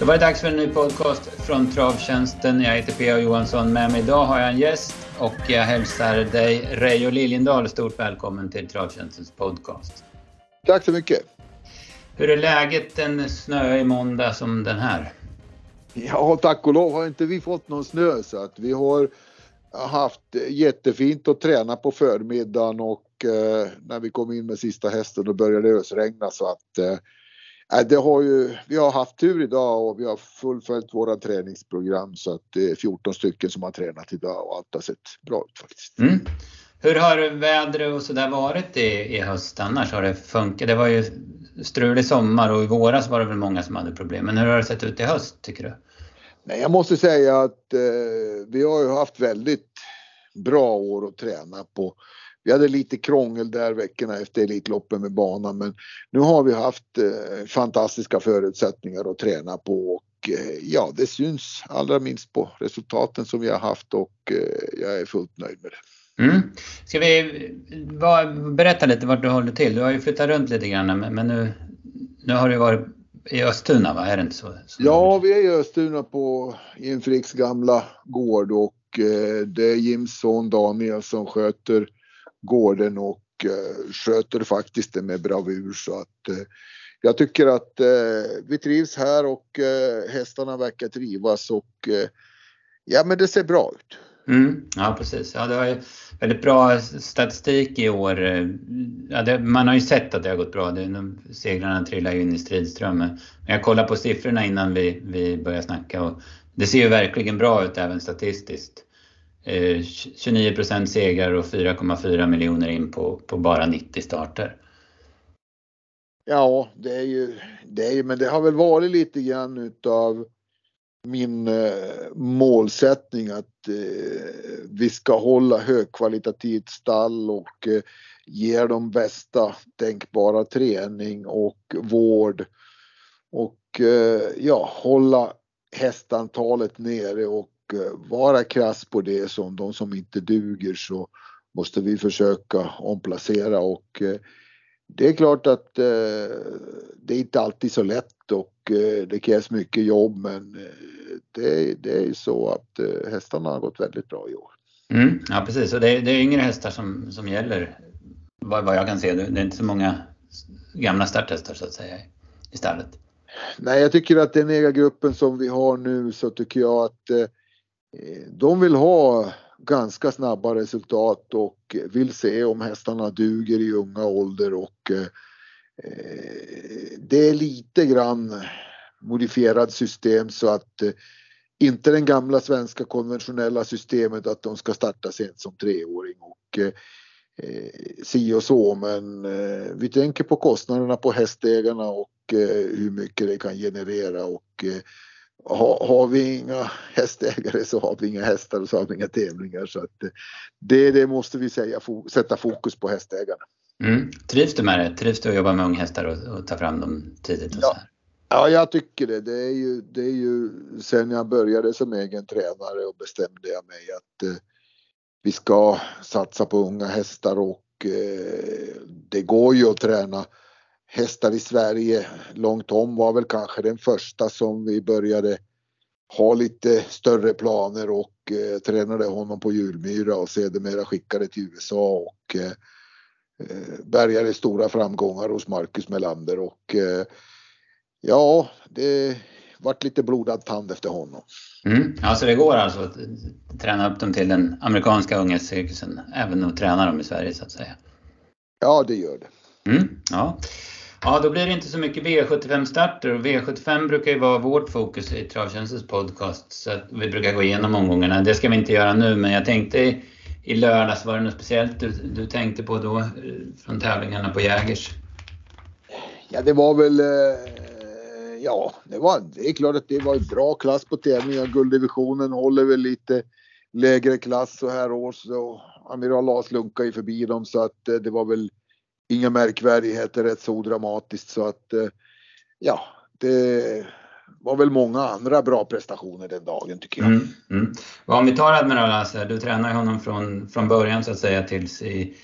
Då var det dags för en ny podcast från Travtjänsten. Jag heter P.A. Johansson. Med mig idag har jag en gäst och jag hälsar dig Reijo Liljendahl stort välkommen till Travtjänstens podcast. Tack så mycket. Hur är läget en snöig måndag som den här? Ja, tack och lov har inte vi fått någon snö så att vi har haft jättefint att träna på förmiddagen och eh, när vi kom in med sista hästen då började det ösregna så att eh, det har ju, vi har haft tur idag och vi har fullföljt våra träningsprogram så att det är 14 stycken som har tränat idag och allt har sett bra ut faktiskt. Mm. Hur har vädret och sådär varit i, i höst annars? Har det funkat? Det var ju strulig sommar och i våras var det väl många som hade problem. Men hur har det sett ut i höst tycker du? Nej, jag måste säga att eh, vi har ju haft väldigt bra år att träna på. Vi hade lite krångel där veckorna efter Elitloppen med banan men nu har vi haft eh, fantastiska förutsättningar att träna på och eh, ja, det syns allra minst på resultaten som vi har haft och eh, jag är fullt nöjd med det. Mm. Ska vi berätta lite vart du håller till? Du har ju flyttat runt lite grann men nu, nu har du varit i Östuna va? Är det inte så? Ja, vi är i Östuna på Jim Fricks gamla gård och eh, det är Jims son Daniel som sköter gården och eh, sköter faktiskt det med bravur så att eh, jag tycker att eh, vi trivs här och hästarna verkar trivas och ja men det ser bra ut. Mm, ja precis. Ja, det var ju väldigt bra statistik i år. Ja, det, man har ju sett att det har gått bra. Det, segrarna trillar ju in i stridström. Men jag kollade på siffrorna innan vi, vi började snacka och det ser ju verkligen bra ut även statistiskt. Eh, 29 procent segrar och 4,4 miljoner in på, på bara 90 starter. Ja, det är ju, det är ju, men det har väl varit lite grann utav min eh, målsättning att eh, vi ska hålla högkvalitativt stall och eh, ge dem bästa tänkbara träning och vård och eh, ja, hålla hästantalet nere och vara krass på det som de som inte duger så måste vi försöka omplacera och eh, det är klart att det är inte alltid så lätt och det krävs mycket jobb men det, det är ju så att eh, hästarna har gått väldigt bra i år. Mm, ja precis, och det är, det är yngre hästar som, som gäller vad, vad jag kan se. Det är inte så många gamla starthästar så att säga i stallet. Nej, jag tycker att den ägargruppen som vi har nu så tycker jag att eh, Eh, de vill ha ganska snabba resultat och vill se om hästarna duger i unga ålder och eh, eh, det är lite grann modifierat system så att inte den gamla svenska konventionella systemet att de ska starta sent som treåring och eh, si och så. Men eh, vi tänker på kostnaderna på hästägarna och eh, hur mycket det kan generera och eh, ha, har vi inga hästägare så har vi inga hästar och så har vi inga tävlingar så att eh, det, det måste vi säga, sätta fokus på hästägarna. Mm. Trivs du med det? Trivs du att jobba med unghästar och, och ta fram dem tidigt? Och ja. Så här? Ja, jag tycker det. Det är, ju, det är ju sen jag började som egen tränare och bestämde jag mig att eh, vi ska satsa på unga hästar och eh, det går ju att träna hästar i Sverige. Långt om var väl kanske den första som vi började ha lite större planer och eh, tränade honom på Djurmyra och sedermera skickade till USA och eh, eh, bärgade stora framgångar hos Marcus Melander och eh, Ja, det vart lite blodad tand efter honom. Mm. Ja, så det går alltså att träna upp dem till den amerikanska ungdomscirkusen, även att träna dem i Sverige så att säga? Ja, det gör det. Mm. Ja ja, då blir det inte så mycket V75-starter och V75 brukar ju vara vårt fokus i Travtjänstens podcast. Så vi brukar gå igenom omgångarna. Det ska vi inte göra nu, men jag tänkte i lördags, var det något speciellt du, du tänkte på då eh, från tävlingarna på Jägers? Ja, det var väl eh, ja, det, var, det är klart att det var bra klass på tävlingen. Gulddivisionen håller väl lite lägre klass så här års och Amiral Lars lunkar ju förbi dem så att eh, det var väl inga märkvärdigheter rätt så dramatiskt så att eh, ja, det var väl många andra bra prestationer den dagen tycker jag. Mm, mm. Om vi tar Admiral Lasse, du tränar honom från, från början så att säga tills i,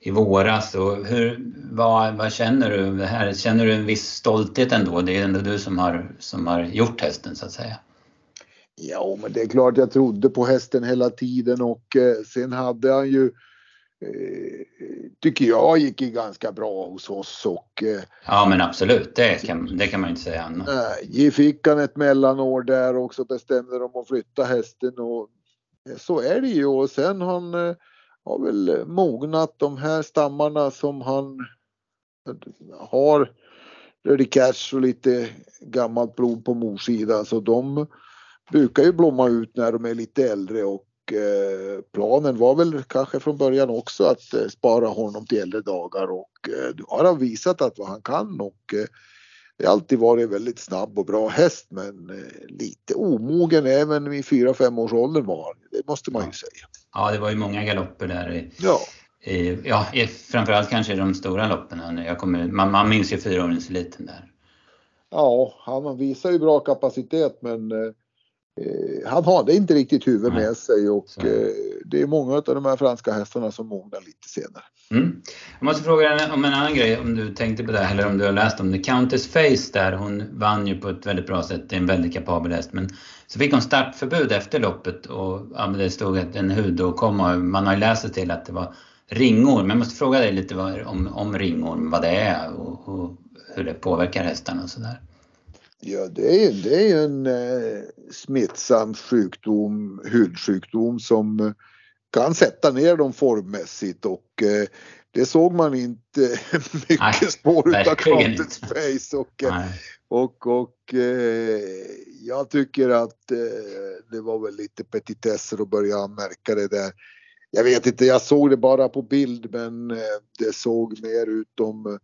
i våras. Och hur, vad, vad känner du här? Känner du en viss stolthet ändå? Det är ändå du som har, som har gjort hästen så att säga. Ja, men det är klart jag trodde på hästen hela tiden och eh, sen hade han ju tycker jag gick ganska bra hos oss och... Eh, ja men absolut, det kan, det kan man inte säga annat. Nej, fick han ett mellanår där och så bestämde de att flytta hästen och så är det ju. Och sen han har väl mognat de här stammarna som han har Dirty Cash och lite gammalt blod på morsidan så de brukar ju blomma ut när de är lite äldre och eh, planen var väl kanske från början också att eh, spara honom till äldre dagar och eh, nu har han visat att vad han kan och det har alltid varit väldigt snabb och bra häst men lite omogen även i 4-5 års ålder var. Det måste man ju säga. Ja, det var ju många galopper där. Ja. Ja, framförallt kanske i de stora loppen. Jag kommer, man, man minns ju fyraåringseliten där. Ja, han visar ju bra kapacitet men Eh, han hade inte riktigt huvudet med sig och. Eh, det är många av de här franska hästarna som mognar lite senare. Mm. Jag måste fråga om en annan grej, om du tänkte på det eller om du har läst om det. Countess Face där, hon vann ju på ett väldigt bra sätt, det är en väldigt kapabel häst. Men så fick hon startförbud efter loppet och ja, det stod att en hudåkomma, man har ju läst sig till att det var ringorm. Jag måste fråga dig lite om, om ringorm, vad det är och, och hur det påverkar hästarna och sådär. Ja, det är, det är en eh, smittsam sjukdom, hudsjukdom som kan sätta ner dem formmässigt och eh, det såg man inte mycket Nej, spår utav Countess Face. Och, eh, och, och eh, jag tycker att eh, det var väl lite petitesser att börja märka det där. Jag vet inte, jag såg det bara på bild men eh, det såg mer ut Uh,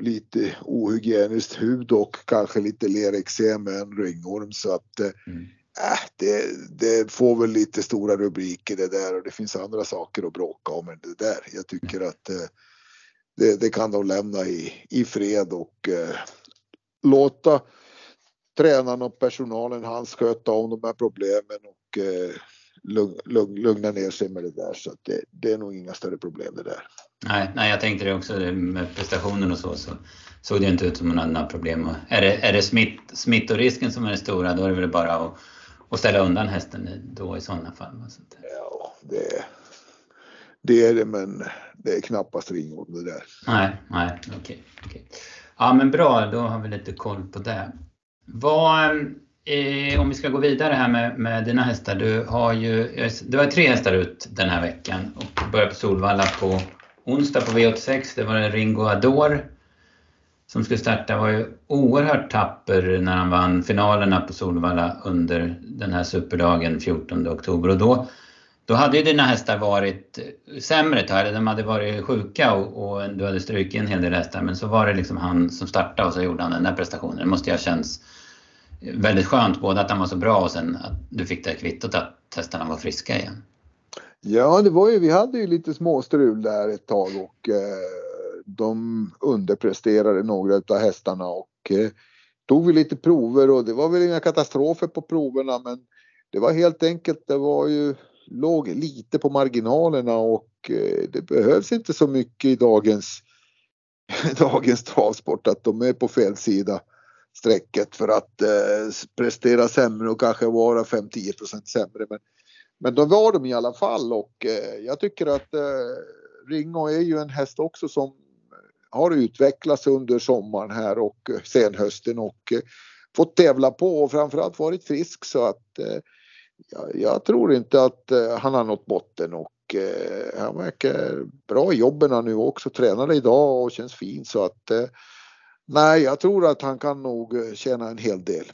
lite ohygieniskt hud och kanske lite lerexem med en ringorm så att uh, mm. äh, det, det, får väl lite stora rubriker det där och det finns andra saker att bråka om än det där. Jag tycker mm. att uh, det, det, kan de lämna i, i fred och låta tränarna och personalen hans sköta om de här problemen och lugna ner sig med det där så att det, det är nog inga större problem det där. Nej, nej, jag tänkte det också med prestationen och så, så såg det inte ut som hon hade några problem. Och är det, är det smitt, smittorisken som är det stora, då är det väl bara att, att ställa undan hästen då i sådana fall. Så ja, det, det är det, men det är knappast ringorm det där. Nej, nej, okej. Okay, okay. Ja, men bra, då har vi lite koll på det. Vad, eh, om vi ska gå vidare här med, med dina hästar. Du har ju, eh, du har tre hästar ut den här veckan och börjar på Solvalla på onsdag på V86, det var en Ringo Ador som skulle starta. var ju oerhört tapper när han vann finalerna på Solvalla under den här superdagen 14 oktober. Och då, då hade ju dina hästar varit eh, sämre ett tag, de hade varit sjuka och, och, du hade strukit en hel del hästar. Men så var det liksom han som startade och så gjorde han den där prestationen. Det måste ju ha känts väldigt skönt, både att han var så bra och sen att du fick det kvittot att hästarna var friska igen. Ja, det var ju, vi hade ju lite småstrul där ett tag och eh, de underpresterade några av hästarna och eh, tog vi lite prover och det var väl inga katastrofer på proverna men det var helt enkelt, det var ju låg lite på marginalerna och eh, det behövs inte så mycket i dagens dagens travsport att de är på fel sida strecket för att eh, prestera sämre och kanske vara 5-10% sämre. Men men då var de i alla fall och eh, jag tycker att eh, Ringo är ju en häst också som har utvecklats under sommaren här och eh, senhösten och eh, fått tävla på och framförallt varit frisk så att eh, jag, jag, tror inte att eh, han har nått botten och eh, han verkar bra i jobben nu också. Tränade idag och känns fin så att eh, nej, jag tror att han kan nog tjäna en hel del.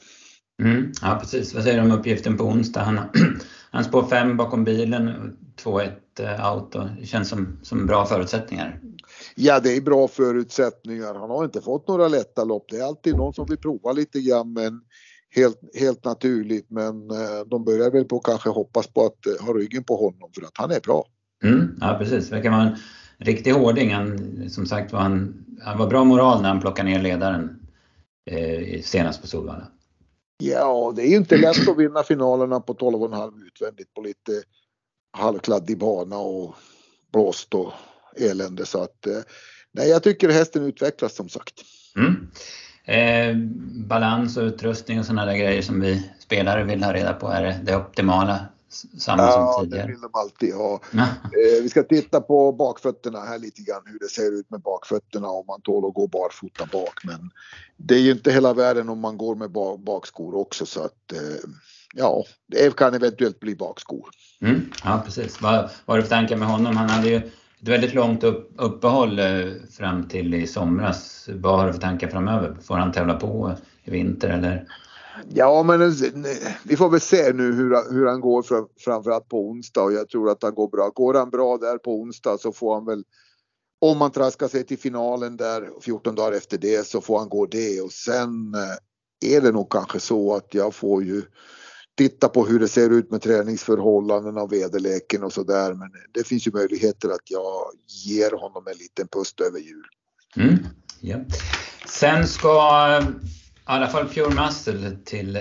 Mm, ja precis. Vad säger du om uppgiften på onsdag? Han, han spår fem bakom bilen, 2-1 eh, out och det känns som, som bra förutsättningar. Ja det är bra förutsättningar. Han har inte fått några lätta lopp. Det är alltid någon som vill prova lite grann men helt, helt naturligt. Men eh, de börjar väl på kanske hoppas på att eh, ha ryggen på honom för att han är bra. Mm, ja precis, verkar vara en riktig hårding. Han, som sagt var han, han var bra moral när han plockade ner ledaren eh, senast på Solvalla. Ja, det är ju inte lätt att vinna finalerna på 12,5 utvändigt på lite halvkladdig bana och blåst och elände. Så att, nej, jag tycker hästen utvecklas som sagt. Mm. Eh, balans och utrustning och sådana där grejer som vi spelare vill ha reda på. Är det det optimala? Samma ja, som tidigare? Ja, det vill de alltid ha. eh, vi ska titta på bakfötterna här lite grann, hur det ser ut med bakfötterna om man tål att gå barfota bak. Men det är ju inte hela världen om man går med bakskor också så att eh, ja, det kan eventuellt bli bakskor. Mm, ja, precis. Vad, vad har du för tankar med honom? Han hade ju ett väldigt långt upp, uppehåll eh, fram till i somras. Vad har du för tankar framöver? Får han tävla på i vinter eller? Ja, men vi får väl se nu hur, hur han går fram, framförallt på onsdag och jag tror att han går bra. Går han bra där på onsdag så får han väl om han traskar sig till finalen där 14 dagar efter det så får han gå det och sen eh, är det nog kanske så att jag får ju titta på hur det ser ut med träningsförhållandena och väderleken och sådär. Men det finns ju möjligheter att jag ger honom en liten pust över jul. Mm, ja. Sen ska i alla fall Pure Muscle till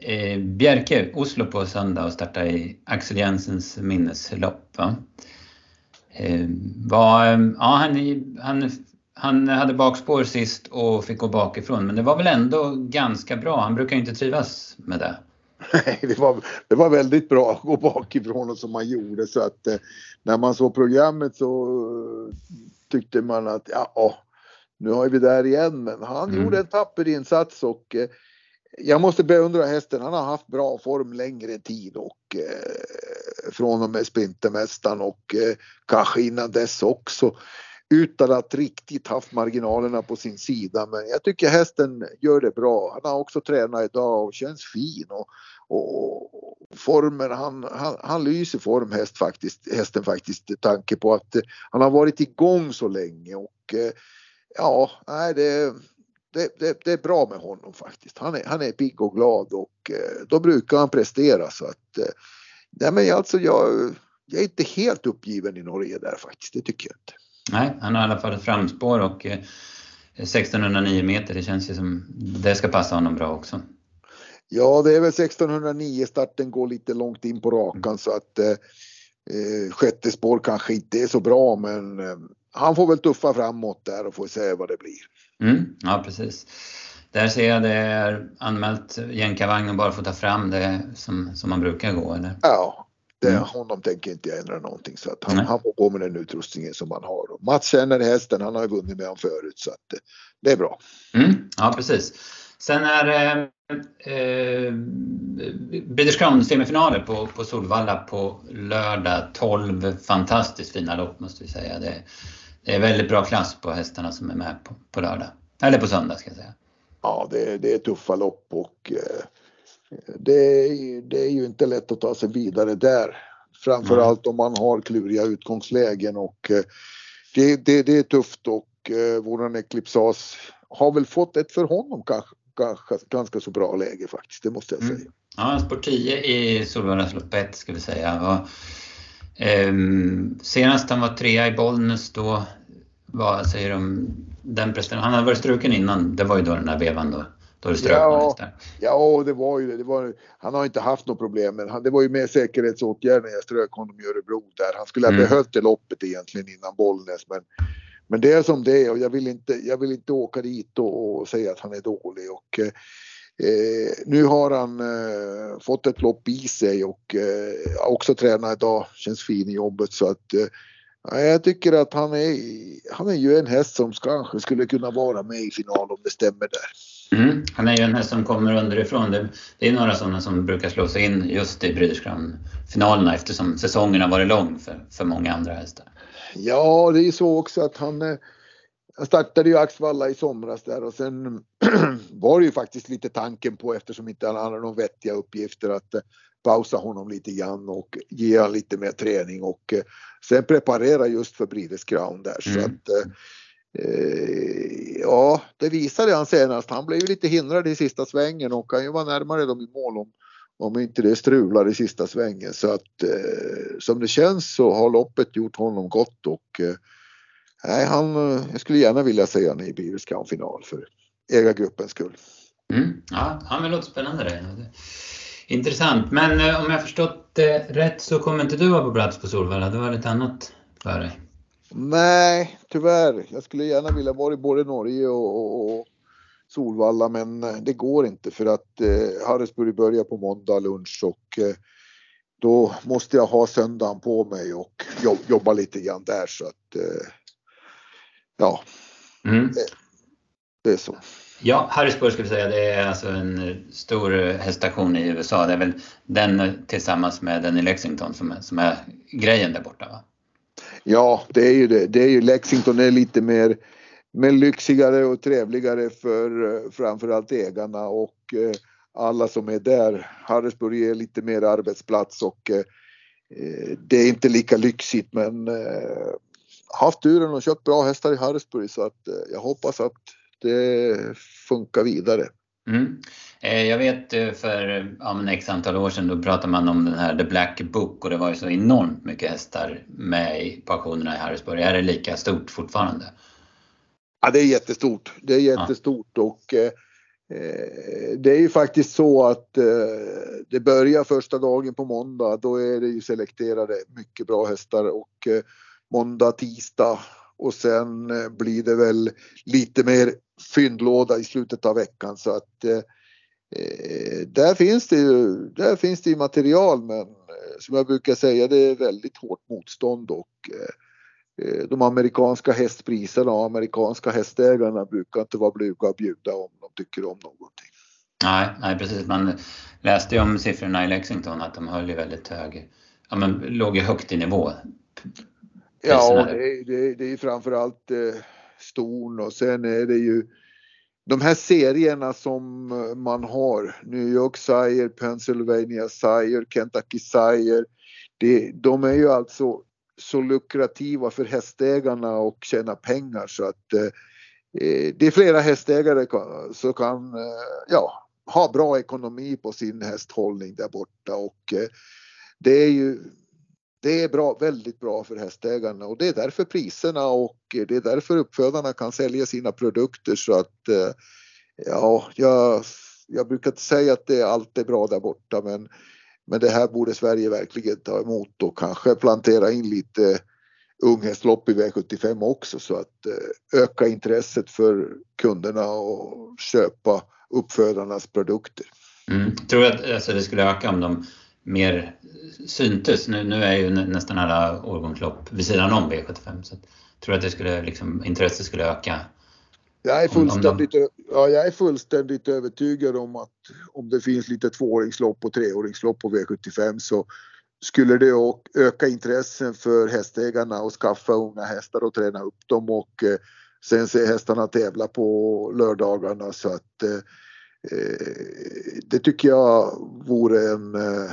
eh, Bjerke, Oslo på söndag och starta i Axel Jensens minneslopp. Va? Eh, var, ja, han, han, han hade bakspår sist och fick gå bakifrån men det var väl ändå ganska bra. Han brukar ju inte trivas med det. Nej, det var, det var väldigt bra att gå bakifrån och som man gjorde så att eh, när man såg programmet så eh, tyckte man att ja, nu har vi där igen men han mm. gjorde en tapper insats och eh, jag måste beundra hästen. Han har haft bra form längre tid och eh, från och med Sprintermästaren och eh, kanske innan dess också utan att riktigt haft marginalerna på sin sida. Men jag tycker hästen gör det bra. Han har också tränat idag och känns fin och, och, formen, han, han, han lyser form häst faktiskt, hästen faktiskt tanke på att han har varit igång så länge och eh, ja, nej det, det, det, det, är bra med honom faktiskt. Han är, han är pigg och glad och eh, då brukar han prestera så att eh, nej men alltså jag, jag är inte helt uppgiven i Norge där faktiskt, det tycker jag inte. Nej, han har i alla fall ett framspår och 1609 meter, det känns ju som det ska passa honom bra också. Ja, det är väl 1609 starten går lite långt in på rakan mm. så att eh, eh, sjätte spår kanske inte är så bra men eh, han får väl tuffa framåt där och får se vad det blir. Mm, ja, precis. Där ser jag det är anmält jänkarvagn och bara få ta fram det som, som man brukar gå eller? Ja, det, mm. honom tänker inte jag ändra någonting så att han, han får gå med den utrustningen som han har. Och Mats känner hästen, han har vunnit med honom förut så att det, det är bra. Mm, ja precis. Sen är det eh, British Crown semifinaler på, på Solvalla på lördag. 12 fantastiskt fina lopp måste vi säga. Det, det är väldigt bra klass på hästarna som är med på, på lördag. Eller på söndag ska jag säga. Ja, det, det är tuffa lopp och eh, det, det, är ju inte lätt att ta sig vidare där. Framförallt mm. om man har kluriga utgångslägen och eh, det, det, det är tufft och eh, våran Eclipsas har väl fått ett för honom kanske, kanske ganska så bra läge faktiskt, det måste jag mm. säga. Mm. Ja, spår 10 i Solvallas lopp 1 ska vi säga. Och, eh, senast han var trea i Bollnäs då, vad säger de, den prestationen, han hade varit struken innan, det var ju då den där vevan då. Då strök ja, Ja, det var ju det. det var, han har inte haft något problem, men han, det var ju mer säkerhetsåtgärder när jag strök honom i Örebro där. Han skulle ha mm. behövt det loppet egentligen innan Bollnäs, men men det är som det är och jag vill inte, jag vill inte åka dit och, och säga att han är dålig. Och, eh, nu har han eh, fått ett lopp i sig och eh, också tränat idag, känns fin i jobbet så att eh, jag tycker att han är, han är ju en häst som kanske skulle kunna vara med i final om det stämmer där. Mm. Han är ju en häst som kommer underifrån. Det, det är några sådana som brukar slå sig in just i British finalerna eftersom säsongen har varit lång för, för många andra hästar. Ja, det är så också att han, han eh, startade ju Axvalla i somras där och sen var det ju faktiskt lite tanken på eftersom inte han hade några vettiga uppgifter att eh, pausa honom lite grann och ge honom lite mer träning och eh, sen preparera just för Brides Crown där mm. så att ja, det visade han senast. Han blev ju lite hindrad i sista svängen och kan ju vara närmare dem i mål om, om inte det strular i sista svängen. Så att eh, som det känns så har loppet gjort honom gott och eh, nej, han, jag skulle gärna vilja se honom i Beavers final för ägargruppens skull. Mm, ja, han vill låta spännande det. Intressant, men eh, om jag förstått det rätt så kommer inte du vara på plats på Solvalla, du har lite annat för dig? Nej, tyvärr. Jag skulle gärna vilja vara i både Norge och, och, och Solvalla men det går inte för att eh, Harrisburg börjar på måndag lunch och eh, då måste jag ha söndagen på mig och jobba lite grann där så att eh, ja, mm. Det, är så. Ja, Harrisburg ska vi säga, det är alltså en stor häststation i USA. Det är väl den tillsammans med den i Lexington som, som är grejen där borta va? Ja, det är ju det. Det är ju Lexington är lite mer, mer lyxigare och trevligare för framförallt ägarna och eh, alla som är där. Harrisburg är lite mer arbetsplats och eh, det är inte lika lyxigt men eh, haft turen och köpt bra hästar i Harrisburg så att jag hoppas att det funkar vidare. Mm. Eh, jag vet eh, för ja, x antal år sedan då pratade man om den här The Black Book och det var ju så enormt mycket hästar med i pensionerna i Harrisburg. Är det lika stort fortfarande? Ja, det är jättestort. Det är jättestort ja. och eh, det är ju faktiskt så att eh, det börjar första dagen på måndag. Då är det ju selekterade mycket bra hästar och eh, måndag, tisdag och sen eh, blir det väl lite mer fyndlåda i slutet av veckan så att eh, eh där finns det ju där finns det ju material men eh, som jag brukar säga det är väldigt hårt motstånd och eh, eh, de amerikanska hästpriserna och amerikanska hästägarna brukar inte vara blyga att bjuda om de tycker om någonting. Nej, nej precis. Man läste ju om siffrorna i Lexington att de höll ju väldigt hög, ja men låg ju högt i nivå. Ja, det är, det, det är framförallt eh, ston och sen är det ju de här serierna som eh, man har, New York Sire, Pennsylvania Sire, Kentucky Sire, det, de är ju alltså så lukrativa för hästägarna och tjäna pengar så att eh, eh det är flera hästägare som kan eh, ja, ha bra ekonomi på sin hästhållning där borta. Och eh, det är ju det är bra, väldigt bra för hästägarna och det är därför priserna och det är därför uppfödarna kan sälja sina produkter så att eh, ja, jag, jag brukar inte säga att det allt är bra där borta men, men det här borde Sverige verkligen ta emot och kanske plantera in lite unghästlopp i V75 också så att eh, öka intresset för kunderna och köpa uppfödarnas produkter. Mm. Tror du att alltså, det skulle öka om de mer syntes. Nu, nu är ju nästan alla årgångslopp vid sidan om V75 så jag tror att det skulle, liksom, intresset skulle öka. Jag är, fullständigt, de... ja, jag är fullständigt övertygad om att om det finns lite tvååringslopp och treåringslopp på V75 så skulle det öka intressen för hästägarna att skaffa unga hästar och träna upp dem och eh, sen se hästarna tävla på lördagarna så att eh, eh det tycker jag vore en eh,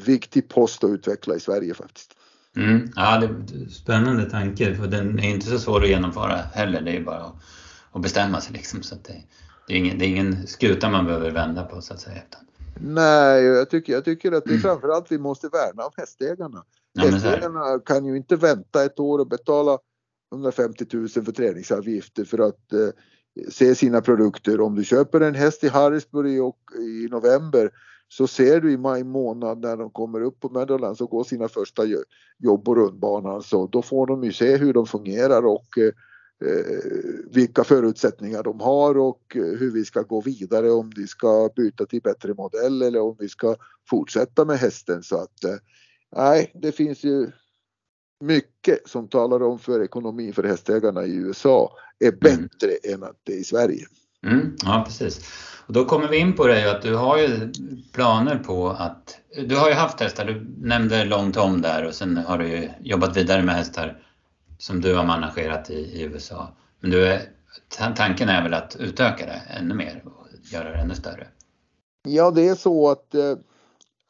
viktig post att utveckla i Sverige faktiskt. Mm. Ja, det är spännande tanke för den är inte så svår att genomföra heller. Det är bara att, bestämma sig liksom. Så det, det, är ingen, det är ingen skuta man behöver vända på så att säga. Nej, jag tycker, jag tycker att det är framförallt vi måste värna om hästägarna. Ja, hästägarna kan ju inte vänta ett år och betala 150 000 för träningsavgifter för att eh, se sina produkter. Om du köper en häst i Harrisburg och, i november så ser du i maj månad när de kommer upp på Meadowlands och går sina första jobb på rundbanan så då får de ju se hur de fungerar och eh, vilka förutsättningar de har och hur vi ska gå vidare om vi ska byta till bättre modell eller om vi ska fortsätta med hästen så att eh, nej, det finns ju mycket som talar om för ekonomin för hästägarna i USA är mm. bättre mm. än att det är i Sverige. Mm, ja, precis. Och då kommer vi in på det att du har ju planer på att, du har ju haft hästar, du nämnde långt om där och sen har du ju jobbat vidare med hästar som du har managerat i, i USA. Men du är, tanken är väl att utöka det ännu mer och göra det ännu större? Ja, det är så att eh,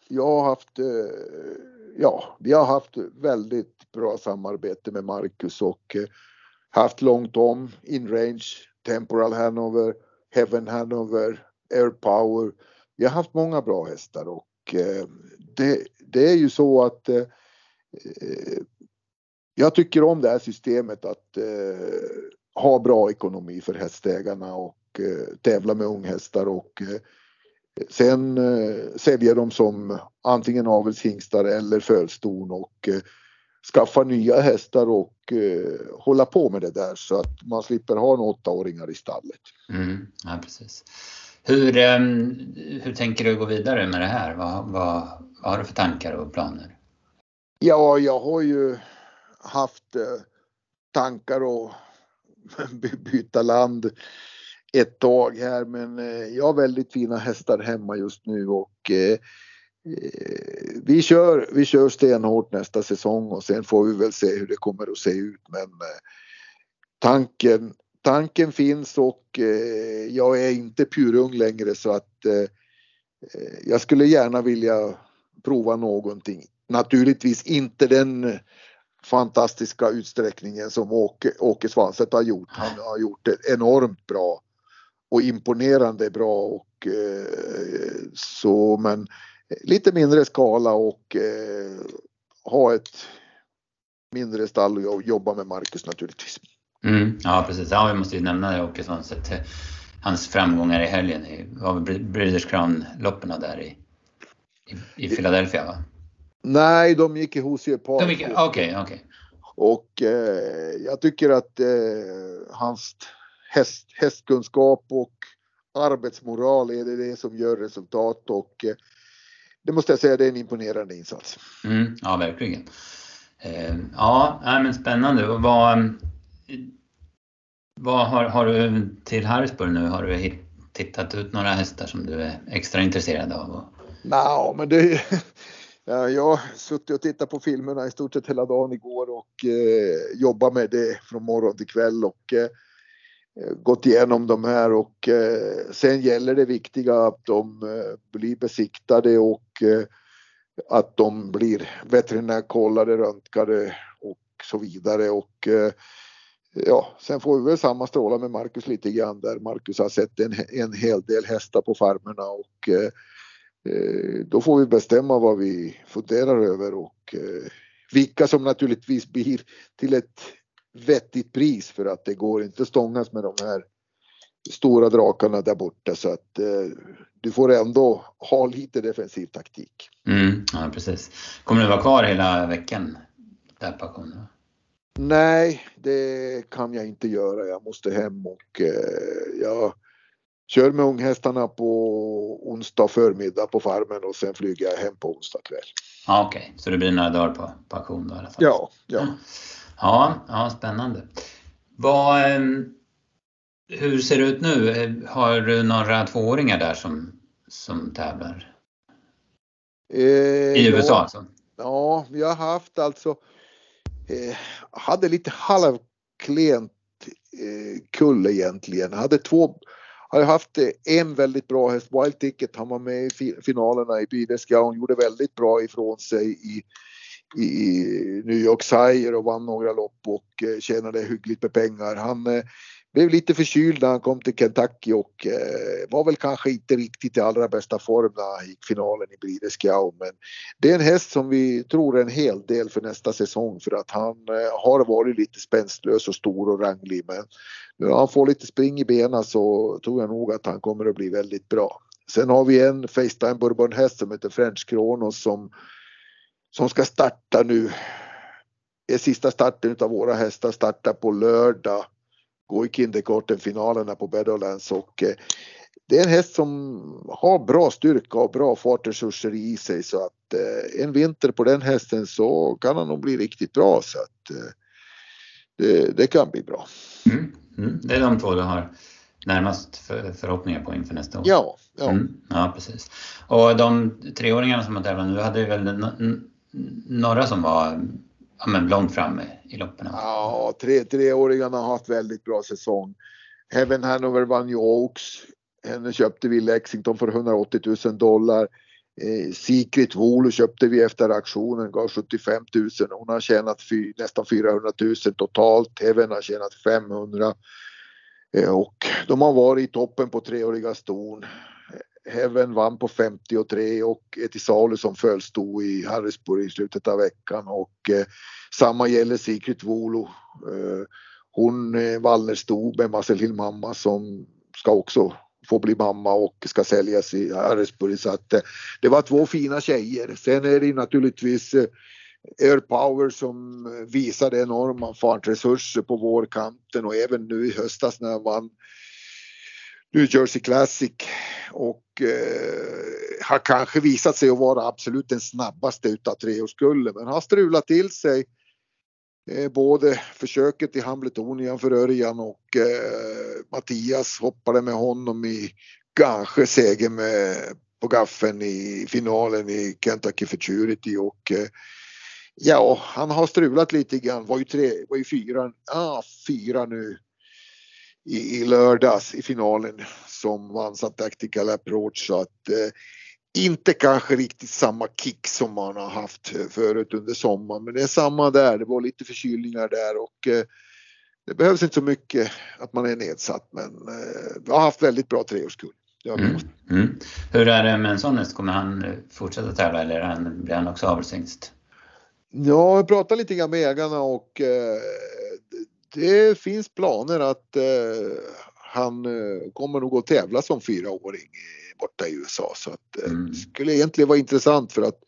jag har haft, eh, ja, vi har haft väldigt bra samarbete med Marcus och eh, haft långt om, in range, temporal hanover, heaven hanover, air power. Vi har haft många bra hästar och eh, det, det, är ju så att eh, eh, jag tycker om det här systemet att eh, ha bra ekonomi för hästägarna och eh, tävla med unghästar och eh, sen eh, sälja dem som antingen avelshingstar eller fölston och eh, skaffa nya hästar och eh, hålla på med det där så att man slipper ha en åttaåringar i stallet. Mm, ja, precis. Hur, eh, hur tänker du gå vidare med det här? Vad, vad, vad har du för tankar och planer? Ja, jag har ju haft eh, tankar att byta land ett tag här men eh, jag har väldigt fina hästar hemma just nu och Eh, Eh, vi kör, vi kör stenhårt nästa säsong och sen får vi väl se hur det kommer att se ut. Men eh, tanken, tanken finns och eh, jag är inte purung längre så att jag skulle gärna vilja prova någonting. Naturligtvis inte den fantastiska utsträckningen som Åke, Åke Svanstedt har gjort. Han har gjort det enormt bra och imponerande bra och så men lite mindre skala och eh, ha ett mindre stall och jobba med Marcus naturligtvis. Mm, ja precis, ja, vi måste ju nämna det Åkesson. Hans framgångar i helgen i Breeders Crown-loppen där i, i, i Philadelphia va? Nej, de gick i Hosier Park. Okej, okej. Okay, okay. Och eh, jag tycker att eh, hans häst, hästkunskap och arbetsmoral är det, det som gör resultat och eh, det måste jag säga, det är en imponerande insats. Mm, ja, verkligen. Eh, ja, men spännande. Vad, vad har, har du till Harrisburg nu? Har du tittat ut några hästar som du är extra intresserad av? Nej, men det Ja, jag har suttit och tittat på filmerna i stort sett hela dagen igår och eh, jobbat med det från morgon till kväll och eh, Eh, Eh, gått igenom de här och eh, sen gäller det viktiga att de eh, blir besiktade och att de blir veterinärkollade, röntgade och så vidare. Och ja, sen får vi väl sammanstråla med Marcus lite grann där. Marcus har sett en, en hel del hästar på farmerna och eh, då får vi bestämma vad vi funderar över och eh, vilka som naturligtvis blir till ett vettigt pris för att det går inte stångas med de här stora drakarna där borta så att eh, du får ändå ha lite defensiv taktik. Mm, ja precis. Kommer du vara kvar hela veckan där på auktionen? Nej, det kan jag inte göra. Jag måste hem och eh, jag kör med unghästarna på onsdag förmiddag på farmen och sen flyger jag hem på onsdag kväll. Ja, Okej, okay. så det blir några dagar på, på auktion då i alla fall? Ja, ja. Ja, ja spännande. Vad, ehm, hur ser det ut nu? Har du några tvååringar där som, som tävlar? Eh, I USA ja, alltså? Ja, vi har haft alltså, eh, hade lite halvklent eh, kull egentligen. Hade två, hade haft en väldigt bra häst, Wild Ticket, han var med i finalerna i Bideska, hon gjorde väldigt bra ifrån sig i i New York Sire och vann några lopp och eh, tjänade hyggligt med pengar. Han eh, blev lite förkyld när han kom till Kentucky och eh, var väl kanske inte riktigt i allra bästa form när han gick finalen i Bridescow. Men det är en häst som vi tror en hel del för nästa säsong för att han eh, har varit lite spänstlös och stor och ranglig. Men när han får lite spring i benen så tror jag nog att han kommer att bli väldigt bra. Sen har vi en Facetime Bourbon häst som heter French Kronos som som ska starta nu. är sista starten av våra hästar startar på lördag. Går i Kindergarten-finalerna på Meadowlands och eh, det är en häst som har bra styrka och bra fartresurser i sig så att eh, en vinter på den hästen så kan han nog bli riktigt bra så att eh, det, det, kan bli bra. Mm, mm. Det är de två du har närmast för, förhoppningar på inför nästa år? Ja, ja. Mm, ja precis. Och de treåringarna som har tävlat nu hade väl några som var ja, men långt framme i loppen? Ja, tre, treåringarna har haft väldigt bra säsong. Heaven Hanover vann ju Oaks. Henne köpte vi i Lexington för 180 000 dollar. Eh, Secret Volo köpte vi efter auktionen, gav 75 000. Hon har tjänat fy, nästan 400 000 totalt. Heaven har tjänat 500. Eh, och de har varit i toppen på treåriga ston. Heaven vann på 53 och är till salu som föll i Harrisburg i slutet av veckan och eh, samma gäller Secret Volo. Eh, hon eh, Wallnerstod med Marcelin mamma som ska också få bli mamma och ska säljas i Harrisburg så att eh, det var två fina tjejer. Sen är det naturligtvis eh, Air Power som visade enorma fartresurser på vårkanten och även nu i höstas när han vann New Jersey Classic och eh, har kanske visat sig att vara absolut den snabbaste utav treårskullen men har strulat till sig eh, både försöket i Hamletonian för Örjan och eh, Mattias hoppade med honom i kanske seger med på gaffeln i finalen i Kentucky Futurity och eh, ja, han har strulat lite grann. Var ju, tre, var ju fyra, ah, fyra nu i, i lördags i finalen som vann som tactical approach så att eh, inte kanske riktigt samma kick som man har haft förut under sommaren men det är samma där. Det var lite förkylningar där och eh, det behövs inte så mycket att man är nedsatt men eh, vi har haft väldigt bra treårskull. Mm. Mm. Hur är det med en sån häst? Kommer han fortsätta tävla eller han, blir han också avstängd? Ja, jag pratade lite grann med ägarna och eh, det finns planer att eh, han eh, kommer nog att tävla som fyraåring borta i USA så att eh, mm. skulle egentligen vara intressant för att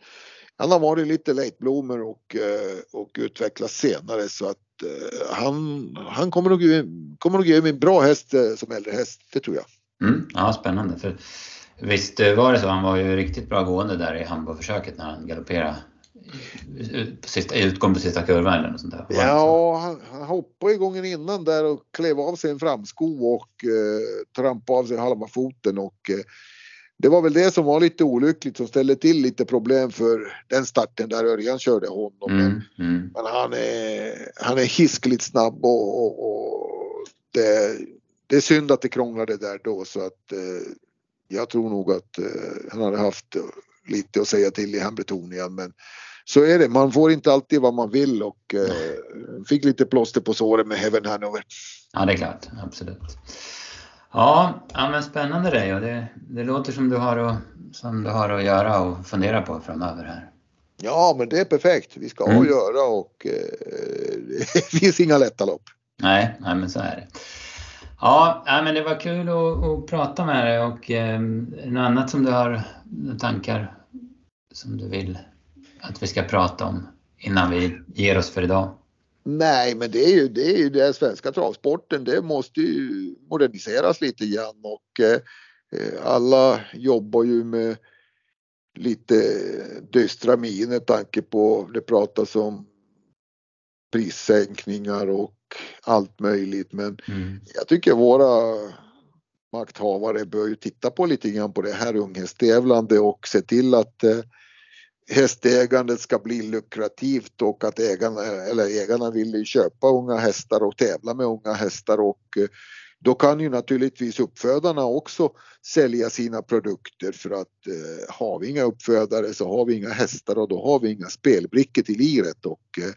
han har varit lite late bloomer och, eh, och utvecklats senare så att eh, han, han kommer nog, kommer nog ge mig en bra häst som äldre häst, det tror jag. Mm, ja, spännande. För visst var det så, han var ju riktigt bra gående där i Hamburgförsöket när han galopperade sista, utgång på sista kurvan eller något sånt där? Ja, han, han hoppade gången innan där och klev av sig en framsko och eh, trampade av sig halva foten och eh, det var väl det som var lite olyckligt som ställde till lite problem för den starten där Örjan körde honom. Mm, men, mm. men, han är, han är hiskligt snabb och, och, och det, det, är synd att det krånglade där då så att eh, jag tror nog att eh, han hade haft lite att säga till i Hambletonian men så är det, man får inte alltid vad man vill och eh, fick lite plåster på såret med Heaven Hanover. Ja, det är klart, absolut. Ja, ja men spännande det och det, det låter som du, har att, som du har att göra och fundera på framöver här. Ja, men det är perfekt. Vi ska mm. ha att göra och eh, det finns inga lätta lopp. Nej, nej men så är det. Ja, men det var kul att, att prata med dig och eh, något annat som du har tankar som du vill att vi ska prata om innan vi ger oss för idag? Nej, men det är ju det, är ju det svenska travsporten. Det måste ju moderniseras lite grann och eh, eh alla jobbar ju med lite dystra miner tanke på det pratas om prissänkningar och allt möjligt. Men mm. jag tycker våra makthavare bör ju titta på lite grann på det här unghästtävlande och se till att eh, hästägandet ska bli lukrativt och att ägarna, eller ägarna vill köpa unga hästar och tävla med unga hästar och eh, då kan ju naturligtvis uppfödarna också sälja sina produkter för att eh, har vi inga uppfödare så har vi inga hästar och då har vi inga spelbrickor till liret och eh,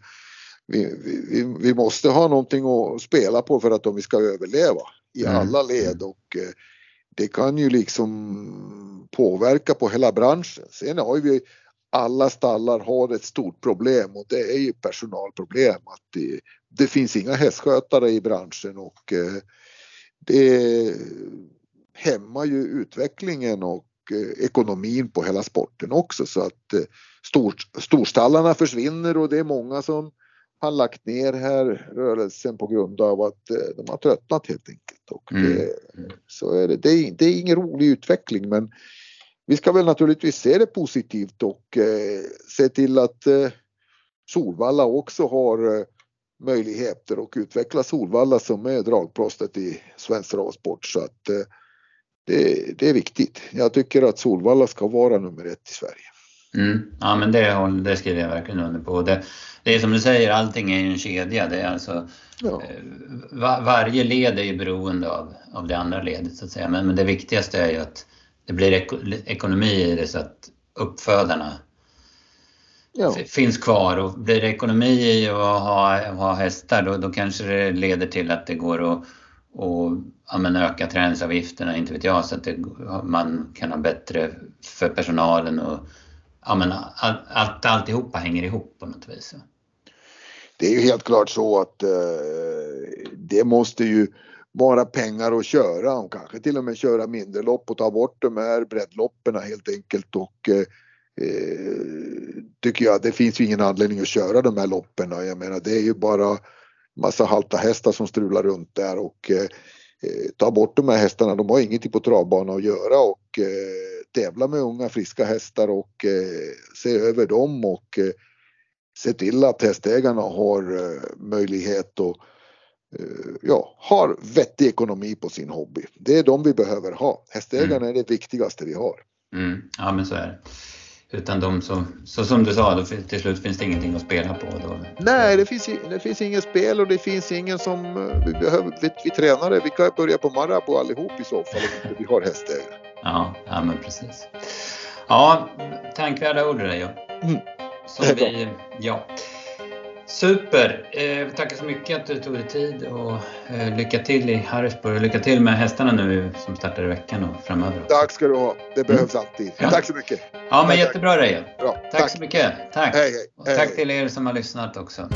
vi, vi, vi, måste ha någonting att spela på för att om vi ska överleva i mm. alla led och eh, det kan ju liksom påverka på hela branschen. Sen har vi alla stallar har ett stort problem och det är ju personalproblem. Att det, det finns inga hästskötare i branschen och eh, det hämmar ju utvecklingen och eh, ekonomin på hela sporten också så att eh, stor, storstallarna försvinner och det är många som har lagt ner här rörelsen på grund av att de har tröttnat helt enkelt. Och det, mm. så är det. Det är, det är ingen rolig utveckling men vi ska väl naturligtvis se det positivt och eh, se till att eh, Solvalla också har eh, möjligheter att utveckla Solvalla som är dragplåstret i svensk travsport så att eh, det, det, är viktigt. Jag tycker att Solvalla ska vara nummer ett i Sverige. Mm. Ja men det, det skriver jag verkligen under på. Det, det är som du säger, allting är en kedja. Det är alltså, ja. Eh, var, varje led är ju beroende av, av det andra ledet så att säga. Men, men det viktigaste är ju att det blir ek ekonomi i det så att uppfödarna ja. finns kvar och blir det ekonomi i att ha, ha hästar då, då kanske det leder till att det går att och, ja, öka träningsavgifterna, inte vet jag, så att det, man kan ha bättre för personalen och ja, men all, allt, alltihopa hänger ihop på något vis. Det är ju helt klart så att eh, det måste ju vara pengar att köra och kanske till och med köra mindre lopp och ta bort de här breddloppen helt enkelt och eh, eh, tycker jag det finns ju ingen anledning att köra de här loppen. Jag menar det är ju bara massa halta hästar som strular runt där och eh, eh ta bort de här hästarna. De har ingenting på travbanan att göra och eh, tävla med unga friska hästar och eh, se över dem och eh, se till att hästägarna har eh, möjlighet och eh, ja, har vettig ekonomi på sin hobby. Det är de vi behöver ha. Hästägarna mm. är det viktigaste vi har. Mm. Ja men så är det. Utan de så, så som du sa, då, till slut finns det ingenting att spela på. Då. Nej, det finns, det finns inget spel och det finns ingen som eh, vi behöver. Vi, vi tränare, vi kan börja på Marabou allihop i så fall om vi har hästägare. Ja, ja men precis. Ja, tänkvärda ord det där. Mm. Som vi, ja. Super! Eh, tackar så mycket att du tog dig tid och eh, lycka till i Harrisburg och lycka till med hästarna nu som startar i veckan och framöver. Också. Tack ska du ha! Det behövs mm. alltid. Ja. Tack så mycket! Ja, men tack, jättebra Reijo! Tack, tack, så mycket! Tack! Hej, hej, och tack hej. till er som har lyssnat också.